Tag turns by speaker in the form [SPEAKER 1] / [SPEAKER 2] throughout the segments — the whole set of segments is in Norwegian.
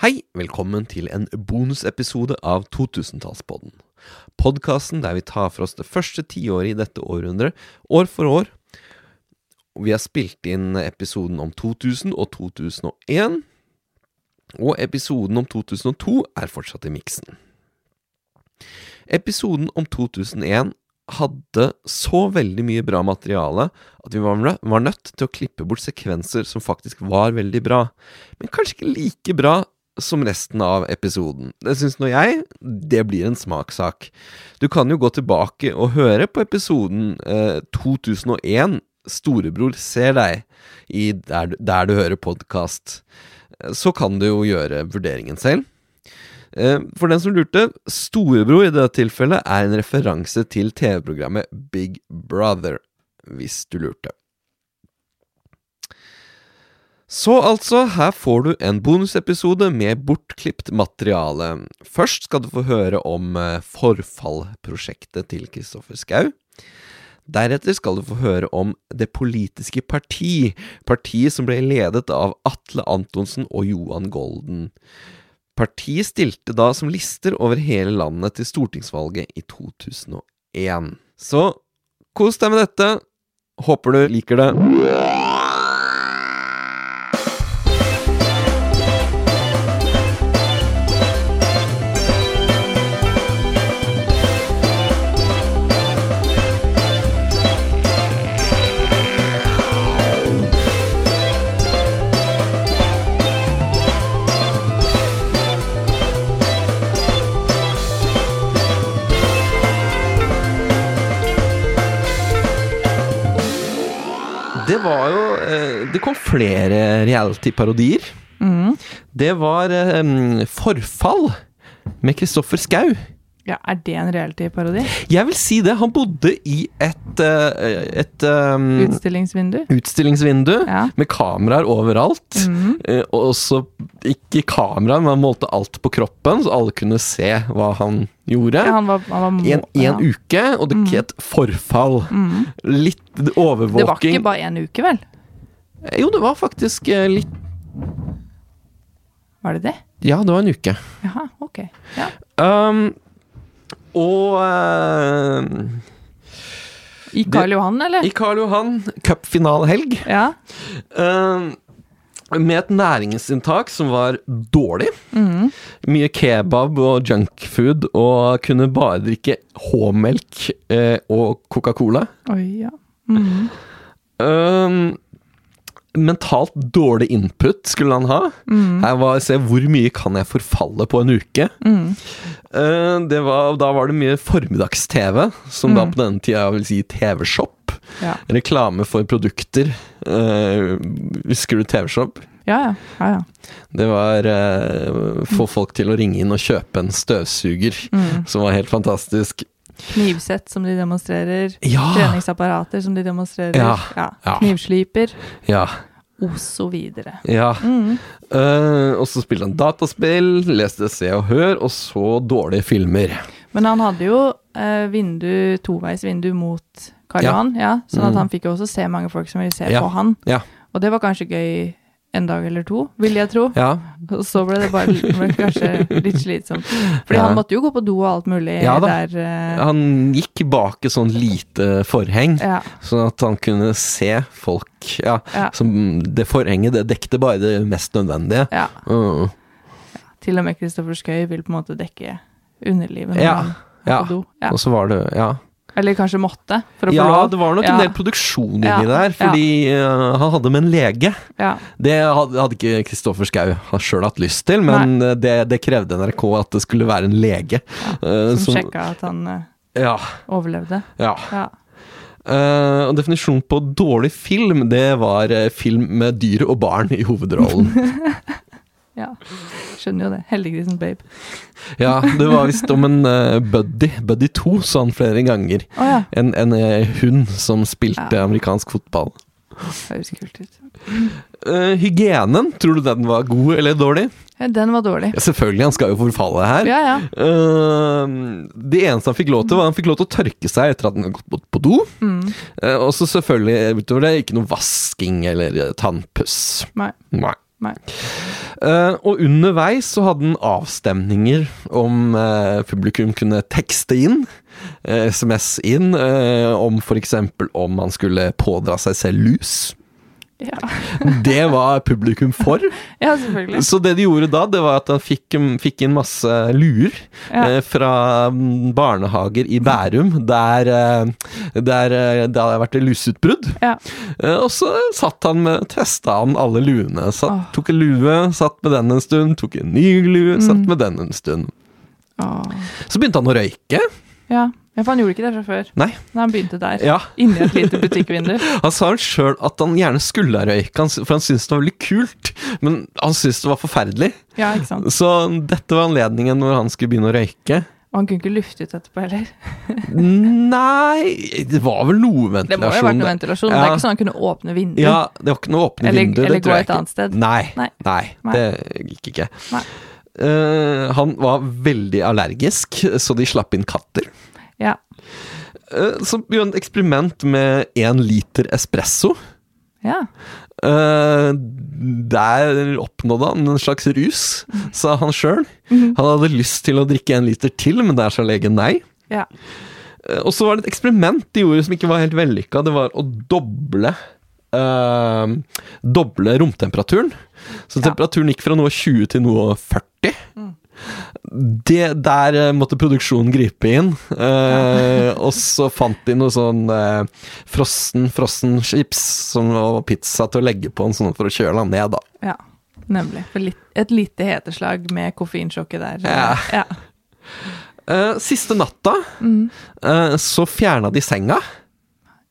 [SPEAKER 1] Hei, velkommen til en bonusepisode av 2000-tallspodden. Podkasten der vi tar for oss det første tiåret i dette århundret, år for år. Vi har spilt inn episoden om 2000 og 2001, og episoden om 2002 er fortsatt i miksen. Episoden om 2001 hadde så veldig mye bra materiale at vi var nødt til å klippe bort sekvenser som faktisk var veldig bra, men kanskje ikke like bra som resten av episoden. Det syns nå jeg. Det blir en smakssak. Du kan jo gå tilbake og høre på episoden eh, 2001 Storebror ser deg der, der du hører podkast. Så kan du jo gjøre vurderingen selv. Eh, For den som lurte, Storebror i dette tilfellet er en referanse til TV-programmet Big Brother, hvis du lurte. Så altså, her får du en bonusepisode med bortklipt materiale. Først skal du få høre om eh, forfallprosjektet til Kristoffer Schau. Deretter skal du få høre om Det politiske parti, partiet som ble ledet av Atle Antonsen og Johan Golden. Partiet stilte da som lister over hele landet til stortingsvalget i 2001. Så kos deg med dette. Håper du liker det. Det var jo eh, Det kom flere reality-parodier. Det var eh, Forfall med Kristoffer Schau.
[SPEAKER 2] Ja, Er det en reality-parodi?
[SPEAKER 1] Jeg vil si det. Han bodde i et, eh, et um,
[SPEAKER 2] Utstillingsvindu?
[SPEAKER 1] utstillingsvindu
[SPEAKER 2] Ja.
[SPEAKER 1] med kameraer overalt. Eh, og også ikke kameraer, men han målte alt på kroppen, så alle kunne se hva han gjorde.
[SPEAKER 2] Ja, han var, han var må-
[SPEAKER 1] en, en
[SPEAKER 2] ja.
[SPEAKER 1] uke, og det het forfall. Litt overvåking.
[SPEAKER 2] Det var ikke bare én uke, vel?
[SPEAKER 1] Jo, det var faktisk eh, litt
[SPEAKER 2] Var det det?
[SPEAKER 1] Ja, det var en uke.
[SPEAKER 2] Jaha, ok. Ja.
[SPEAKER 1] Um, og uh,
[SPEAKER 2] I Karl Johan, eller?
[SPEAKER 1] i Karl Johan, cupfinalehelg,
[SPEAKER 2] Ja.
[SPEAKER 1] Uh, med et næringsinntak som var dårlig. Mye kebab og junkfood, og kunne bare drikke H-melk uh, og Coca-Cola.
[SPEAKER 2] Oi, ja. Mhm.
[SPEAKER 1] Mentalt dårlig input skulle han ha.
[SPEAKER 2] Mm.
[SPEAKER 1] Her var se hvor mye kan jeg forfalle på en uke.
[SPEAKER 2] Mm.
[SPEAKER 1] Det var, da var det mye formiddags-TV, som da på denne tida vil si TV-shop.
[SPEAKER 2] Ja.
[SPEAKER 1] Reklame for produkter. Uh, husker du TV-shop?
[SPEAKER 2] Ja, ja. ja, ja.
[SPEAKER 1] Det var uh, få folk til å ringe inn og kjøpe en støvsuger,
[SPEAKER 2] Mm.
[SPEAKER 1] som var helt fantastisk.
[SPEAKER 2] Knivsett som de demonstrerer.
[SPEAKER 1] Ja!
[SPEAKER 2] Treningsapparater som de demonstrerer.
[SPEAKER 1] Ja, ja.
[SPEAKER 2] Knivsliper.
[SPEAKER 1] Ja.
[SPEAKER 2] Og så videre.
[SPEAKER 1] ja.
[SPEAKER 2] Mm.
[SPEAKER 1] Uh, og så spilte han dataspill, leste Se og Hør, og så dårlige filmer.
[SPEAKER 2] Men han hadde jo uh, vindu, toveis vindu mot Karl
[SPEAKER 1] Ja.
[SPEAKER 2] Johan, ja, sånn at
[SPEAKER 1] Mm.
[SPEAKER 2] han fikk jo også se mange folk som ville se på han. Og det var kanskje gøy en dag eller to, vil jeg tro.
[SPEAKER 1] Ja,
[SPEAKER 2] Og så ble det bare ble kanskje litt slitsomt. Fordi
[SPEAKER 1] Ja.
[SPEAKER 2] han måtte jo gå på do og alt mulig
[SPEAKER 1] Ja
[SPEAKER 2] der. Uh...
[SPEAKER 1] Han gikk bak et sånn lite forheng, sånn at han kunne se folk. Ja,
[SPEAKER 2] Ja.
[SPEAKER 1] som Det forhenget det dekte bare det mest nødvendige.
[SPEAKER 2] ja.
[SPEAKER 1] Mm.
[SPEAKER 2] Til og med Kristoffer Schou vil på en måte dekke underlivet når
[SPEAKER 1] Ja,
[SPEAKER 2] han er
[SPEAKER 1] ja.
[SPEAKER 2] på do. Ja.
[SPEAKER 1] Og så var det Ja,
[SPEAKER 2] Eller kanskje måtte,
[SPEAKER 1] ja det var nok en del produksjon inni
[SPEAKER 2] Ja,
[SPEAKER 1] der, fordi uh, han hadde med en lege.
[SPEAKER 2] Ja.
[SPEAKER 1] Det hadde, ikke Kristoffer Schou sjøl hatt lyst til, men det, det krevde NRK at det skulle være en lege. eh,
[SPEAKER 2] Som
[SPEAKER 1] som-
[SPEAKER 2] sjekka at han uh,
[SPEAKER 1] Ja.
[SPEAKER 2] overlevde.
[SPEAKER 1] ja.
[SPEAKER 2] Ja.
[SPEAKER 1] Eh, definisjonen på dårlig film, det var film med dyr og barn i hovedrollen.
[SPEAKER 2] ja. Skjønner jo det. Heldiggrisen babe.
[SPEAKER 1] ja, det var visst om en uh, buddy. Buddy 2, sa han flere ganger.
[SPEAKER 2] Oh, ja.
[SPEAKER 1] En, en uh, hund som spilte
[SPEAKER 2] Ja.
[SPEAKER 1] amerikansk fotball.
[SPEAKER 2] Høres kult ut.
[SPEAKER 1] Uh, hygienen, tror du den var god eller dårlig?
[SPEAKER 2] Ja, Den var dårlig.
[SPEAKER 1] Selvfølgelig, han skal jo forfalle her.
[SPEAKER 2] Ja, ja.
[SPEAKER 1] Det eneste han fikk lov til, var han fikk lov til å tørke seg etter at han hadde gått på- do.
[SPEAKER 2] Mm.
[SPEAKER 1] Og så selvfølgelig utover det ikke noe vasking eller tannpuss.
[SPEAKER 2] Nei.
[SPEAKER 1] Nei.
[SPEAKER 2] Nei.
[SPEAKER 1] Eh, og underveis så hadde han avstemninger om eh, publikum kunne tekste inn, SMS inn, eh, om f.eks. om man skulle pådra seg selv lus.
[SPEAKER 2] Ja,
[SPEAKER 1] Det var publikum for.
[SPEAKER 2] ja selvfølgelig.
[SPEAKER 1] Så det de gjorde da, det var at han fikk, fikk inn masse luer
[SPEAKER 2] Ja.
[SPEAKER 1] eh, fra mm, barnehager i Bærum, der, eh, der eh, det hadde vært luseutbrudd.
[SPEAKER 2] Ja.
[SPEAKER 1] Eh, Og så satt han med, testa han alle luene. Satt,
[SPEAKER 2] oh.
[SPEAKER 1] Tok en lue, satt med den en stund, tok en ny lue, satt
[SPEAKER 2] Mm.
[SPEAKER 1] med den en stund.
[SPEAKER 2] Oh.
[SPEAKER 1] Så begynte han å røyke.
[SPEAKER 2] Ja. ja, for han gjorde ikke det fra før.
[SPEAKER 1] Nei.
[SPEAKER 2] Når han begynte der.
[SPEAKER 1] Ja,
[SPEAKER 2] Inni et lite butikkvindu.
[SPEAKER 1] Han sa sjøl at han gjerne skulle ha røyka, for han syntes det var veldig kult. Men han syntes det var forferdelig.
[SPEAKER 2] Ja, ikke sant.
[SPEAKER 1] Så dette var anledningen når han skulle begynne å røyke.
[SPEAKER 2] Og han kunne ikke lufte ut etterpå heller.
[SPEAKER 1] Nei Det var vel noe ventilasjon.
[SPEAKER 2] Det må jo ha vært noe ventilasjon. Det er ikke sånn han kunne åpne vinduet.
[SPEAKER 1] Ja, det var ikke noe åpne
[SPEAKER 2] Eller- eller gå et annet sted.
[SPEAKER 1] Nei.
[SPEAKER 2] nei,
[SPEAKER 1] Nei. det gikk ikke.
[SPEAKER 2] Nei.
[SPEAKER 1] Eh, han var veldig allergisk, så de slapp inn katter.
[SPEAKER 2] Ja.
[SPEAKER 1] Uh, så gjorde han et eksperiment med én liter espresso.
[SPEAKER 2] ja.
[SPEAKER 1] Uh, der oppnådde han en slags rus, sa han sjøl.
[SPEAKER 2] Mhm.
[SPEAKER 1] Han hadde lyst til å drikke en liter til, men der sa legen nei.
[SPEAKER 2] Ja.
[SPEAKER 1] Og så var det et eksperiment de gjorde som ikke var helt vellykka. Det var å doble eh, Doble romtemperaturen. Så temperaturen gikk fra noe 20 til noe 40.
[SPEAKER 2] Mm.
[SPEAKER 1] Det, der eh, måtte produksjonen gripe inn. eh, og så fant de noe sånn eh, frossen, frossen chips som, og pizza til å legge på en sånn for å kjøle den ned, da.
[SPEAKER 2] ja. Nemlig. For litt, et lite heteslag med koffeinsjokket der.
[SPEAKER 1] Ja.
[SPEAKER 2] ja.
[SPEAKER 1] Eh, siste natta
[SPEAKER 2] Mm.
[SPEAKER 1] eh, så fjerna de senga.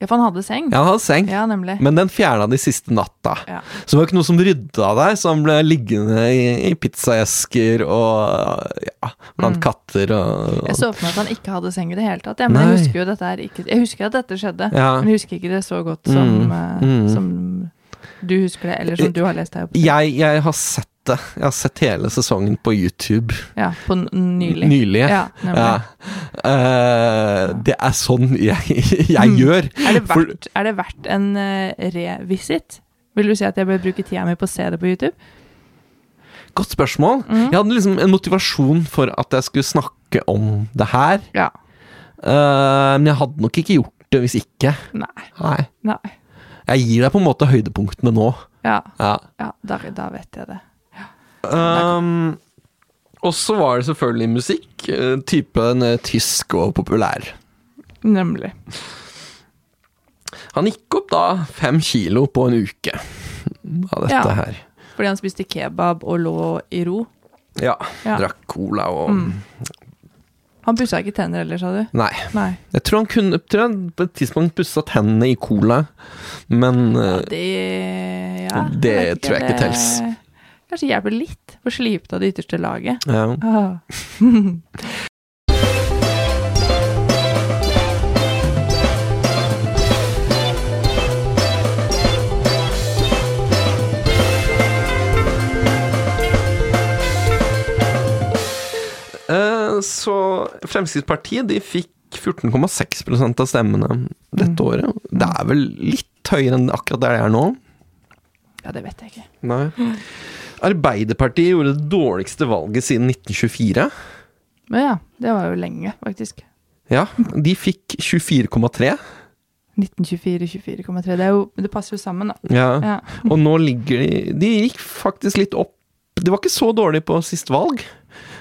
[SPEAKER 2] Ja, for han hadde seng.
[SPEAKER 1] Ja, han hadde seng.
[SPEAKER 2] Ja, nemlig.
[SPEAKER 1] Men den fjerna de siste natta.
[SPEAKER 2] Ja.
[SPEAKER 1] Så det var ikke noe som rydda der, så han ble liggende i, i pizzaesker og ja, blant
[SPEAKER 2] Mm.
[SPEAKER 1] katter og,
[SPEAKER 2] Jeg så for meg at han ikke hadde seng i det hele tatt. Ja, men jeg husker jo dette her ikke Jeg husker at dette skjedde,
[SPEAKER 1] Ja.
[SPEAKER 2] men jeg husker ikke det så godt som,
[SPEAKER 1] Mm.
[SPEAKER 2] eh,
[SPEAKER 1] Mm.
[SPEAKER 2] som du husker det, eller som du har lest her. På,
[SPEAKER 1] jeg, jeg har sett det. Jeg har sett hele sesongen på YouTube.
[SPEAKER 2] ja, på nylig.
[SPEAKER 1] Nylig.
[SPEAKER 2] Ja.
[SPEAKER 1] Ja. Uh, det er sånn jeg, jeg
[SPEAKER 2] Mm.
[SPEAKER 1] gjør.
[SPEAKER 2] Er, det verdt, er det verdt en uh, revisit? Vil du si at jeg bør bruke tida mi på å se det på YouTube?
[SPEAKER 1] Godt spørsmål.
[SPEAKER 2] Mm.
[SPEAKER 1] Jeg hadde liksom en motivasjon for at jeg skulle snakke om det her.
[SPEAKER 2] Ja.
[SPEAKER 1] Uh, men jeg hadde nok ikke gjort det hvis ikke.
[SPEAKER 2] Nei.
[SPEAKER 1] Nei.
[SPEAKER 2] Nei.
[SPEAKER 1] Jeg gir deg på en måte høydepunktene nå.
[SPEAKER 2] Ja,
[SPEAKER 1] Ja.
[SPEAKER 2] ja da, da vet jeg det.
[SPEAKER 1] Um, og så var det selvfølgelig musikk. eh, Typen eh, tysk og populær.
[SPEAKER 2] Nemlig.
[SPEAKER 1] Han gikk opp da fem kilo på en uke av dette
[SPEAKER 2] Ja.
[SPEAKER 1] her.
[SPEAKER 2] Fordi han spiste kebab og lå i ro.
[SPEAKER 1] Ja.
[SPEAKER 2] Ja.
[SPEAKER 1] Drakk cola og
[SPEAKER 2] Mm. Han pussa ikke tenner heller, sa du?
[SPEAKER 1] Nei.
[SPEAKER 2] Nei.
[SPEAKER 1] Jeg tror han kunne tror han på et tidspunkt pussa tennene i cola, men ja,
[SPEAKER 2] Det ja,
[SPEAKER 1] Det
[SPEAKER 2] jeg
[SPEAKER 1] tror jeg ikke tels.
[SPEAKER 2] Kanskje hjelper litt å slipe av det ytterste laget.
[SPEAKER 1] ja.
[SPEAKER 2] Ah.
[SPEAKER 1] Eh, Så Fremskrittspartiet de fikk 14,6% av stemmene dette
[SPEAKER 2] Mm.
[SPEAKER 1] året. Det er vel litt høyere enn akkurat der det er nå?
[SPEAKER 2] Ja, det vet jeg ikke.
[SPEAKER 1] Nei. Arbeiderpartiet gjorde det dårligste valget siden 1924.
[SPEAKER 2] Men ja, det var jo lenge, faktisk.
[SPEAKER 1] Ja, de fikk 24,3.
[SPEAKER 2] 1924-24,3. Det, det passer jo sammen, da.
[SPEAKER 1] Ja.
[SPEAKER 2] Ja.
[SPEAKER 1] Og nå ligger de De gikk faktisk litt opp. De var ikke så dårlige på sist valg,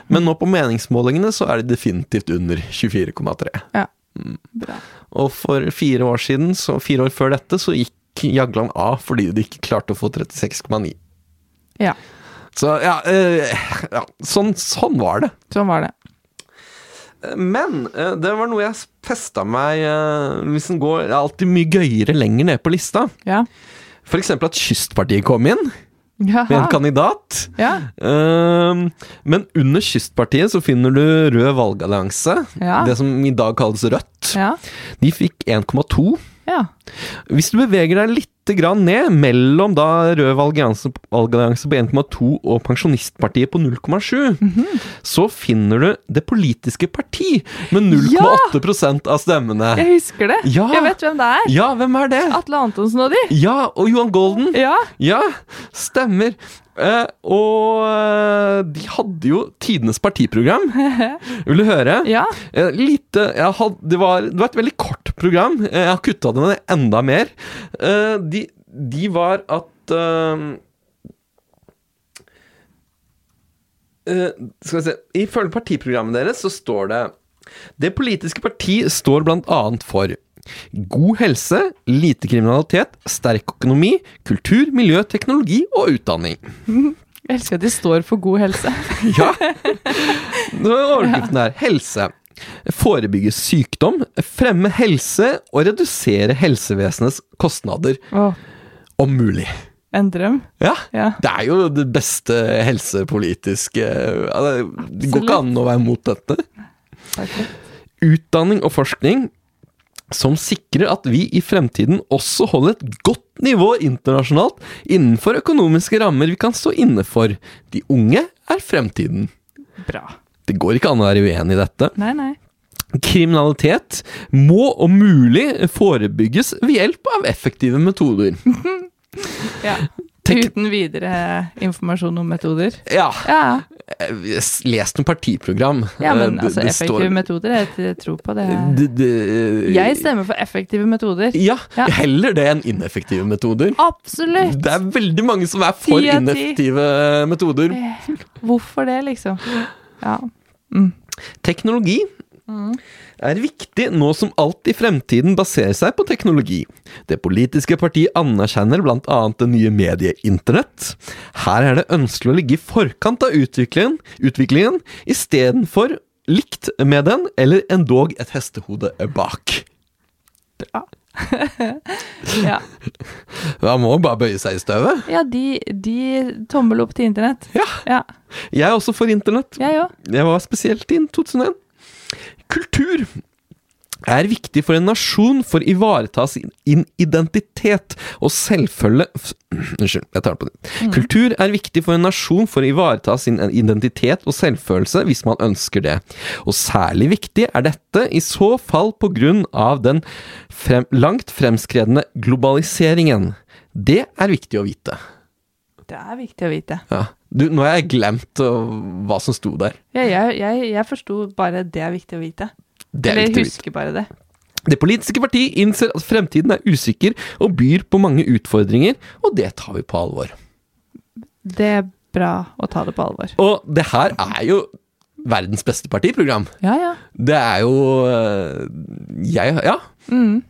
[SPEAKER 1] men nå på meningsmålingene så er de definitivt under 24,3. Ja.
[SPEAKER 2] Bra.
[SPEAKER 1] Og for fire år siden, så fire år før dette, så gikk Jagland av fordi de ikke klarte å få 36,9.
[SPEAKER 2] Ja,
[SPEAKER 1] Så ja, eh, ja sånn, sånn var det.
[SPEAKER 2] sånn var det.
[SPEAKER 1] Men eh, det var noe jeg festa meg eh, Hvis den går alltid mye gøyere lenger ned på lista.
[SPEAKER 2] Ja.
[SPEAKER 1] For eksempel at Kystpartiet kom inn med en kandidat.
[SPEAKER 2] Ja.
[SPEAKER 1] Ehm, men under Kystpartiet så finner du Rød valgallianse.
[SPEAKER 2] Ja.
[SPEAKER 1] Det som i dag kalles Rødt.
[SPEAKER 2] Ja.
[SPEAKER 1] De fikk 1,2.
[SPEAKER 2] ja.
[SPEAKER 1] Hvis du beveger deg litt grann ned mellom da Rød valgallianse, på 1,2 og Pensjonistpartiet på 0,7,
[SPEAKER 2] Mhm.
[SPEAKER 1] så finner du Det politiske parti med 0,8 ja! av stemmene.
[SPEAKER 2] Jeg husker det.
[SPEAKER 1] Ja.
[SPEAKER 2] Jeg vet hvem det er.
[SPEAKER 1] Ja, hvem er det?
[SPEAKER 2] Atle Antonsen og de.
[SPEAKER 1] Ja, og Johan Golden.
[SPEAKER 2] Ja.
[SPEAKER 1] Ja, stemmer. Eh, og eh, de hadde jo tidenes partiprogram. Vil du høre?
[SPEAKER 2] Ja.
[SPEAKER 1] Eh, lite had, det, var, det var et veldig kort program. Eh, Jeg har kutta det ned enda mer. Eh, de, de var at eh, Skal vi se Ifølge partiprogrammet deres så står det Det politiske parti står blant annet for God helse, lite kriminalitet, sterk økonomi, kultur, miljø, teknologi og utdanning.
[SPEAKER 2] Jeg elsker at de står for god helse.
[SPEAKER 1] Ja! Nå er overskriften her. Helse. Forebygge sykdom, fremme helse og redusere helsevesenets kostnader,
[SPEAKER 2] Åh,
[SPEAKER 1] om mulig.
[SPEAKER 2] en drøm.
[SPEAKER 1] Ja.
[SPEAKER 2] Ja.
[SPEAKER 1] Det er jo det beste helsepolitiske Det går ikke an å være mot dette.
[SPEAKER 2] Takk.
[SPEAKER 1] Utdanning og forskning som sikrer at vi i fremtiden også holder et godt nivå internasjonalt innenfor økonomiske rammer vi kan stå inne for. De unge er fremtiden.
[SPEAKER 2] Bra.
[SPEAKER 1] Det går ikke an å være uenig i dette.
[SPEAKER 2] Nei, nei.
[SPEAKER 1] Kriminalitet må om mulig forebygges ved hjelp av effektive metoder.
[SPEAKER 2] Ja. Uten videre informasjon om metoder.
[SPEAKER 1] Ja,
[SPEAKER 2] Ja,
[SPEAKER 1] les noen partiprogram.
[SPEAKER 2] ja men
[SPEAKER 1] altså, Det- det
[SPEAKER 2] effektive
[SPEAKER 1] står-
[SPEAKER 2] metoder, jeg tror på det.
[SPEAKER 1] det, det,
[SPEAKER 2] Jeg stemmer for effektive metoder.
[SPEAKER 1] Ja,
[SPEAKER 2] Ja.
[SPEAKER 1] heller det enn ineffektive metoder.
[SPEAKER 2] Absolutt!
[SPEAKER 1] Det er veldig mange som er for ineffektive metoder.
[SPEAKER 2] Eh, Hvorfor det, liksom? Ja. Mm.
[SPEAKER 1] Teknologi er viktig nå som alt i fremtiden baserer seg på teknologi. Det politiske partiet anerkjenner bl.a. det nye mediet Internett. Her er det ønskelig å ligge i forkant av utviklingen, utviklingen istedenfor likt med den, eller endog et hestehode bak.
[SPEAKER 2] Bra. ja.
[SPEAKER 1] Man må bare bøye seg i støvet.
[SPEAKER 2] ja, de, de tommel opp til internett.
[SPEAKER 1] Ja.
[SPEAKER 2] Ja,
[SPEAKER 1] Jeg er også for internett.
[SPEAKER 2] jeg.
[SPEAKER 1] Jeg var spesielt i 2001. Kultur er viktig for en nasjon for å ivareta sin identitet og selvfølge Unnskyld, jeg tar det på nytt. Kultur er viktig for en nasjon for å ivareta sin identitet og selvfølelse hvis man ønsker det. Og særlig viktig er dette i så fall på grunn av den frem, langt fremskredne globaliseringen. Det er viktig å vite.
[SPEAKER 2] Det er viktig å vite.
[SPEAKER 1] Ja. Du, nå har jeg glemt uh, hva som sto der.
[SPEAKER 2] Ja, jeg jeg, jeg forsto bare det er viktig å vite.
[SPEAKER 1] Det er
[SPEAKER 2] Eller husker bare det.
[SPEAKER 1] Det politiske parti innser at fremtiden er usikker og byr på mange utfordringer, og det tar vi på alvor.
[SPEAKER 2] Det er bra å ta det på alvor.
[SPEAKER 1] Og det her er jo verdens beste partiprogram.
[SPEAKER 2] Ja, ja.
[SPEAKER 1] Det er jo øh, Jeg Ja.
[SPEAKER 2] Mm.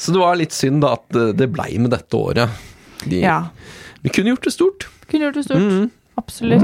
[SPEAKER 1] Så det var litt synd da at øh, det blei med dette året. De,
[SPEAKER 2] ja.
[SPEAKER 1] Vi kunne gjort det stort.
[SPEAKER 2] Kunne gjort det stort.
[SPEAKER 1] Mm -hmm.
[SPEAKER 2] Absolutt.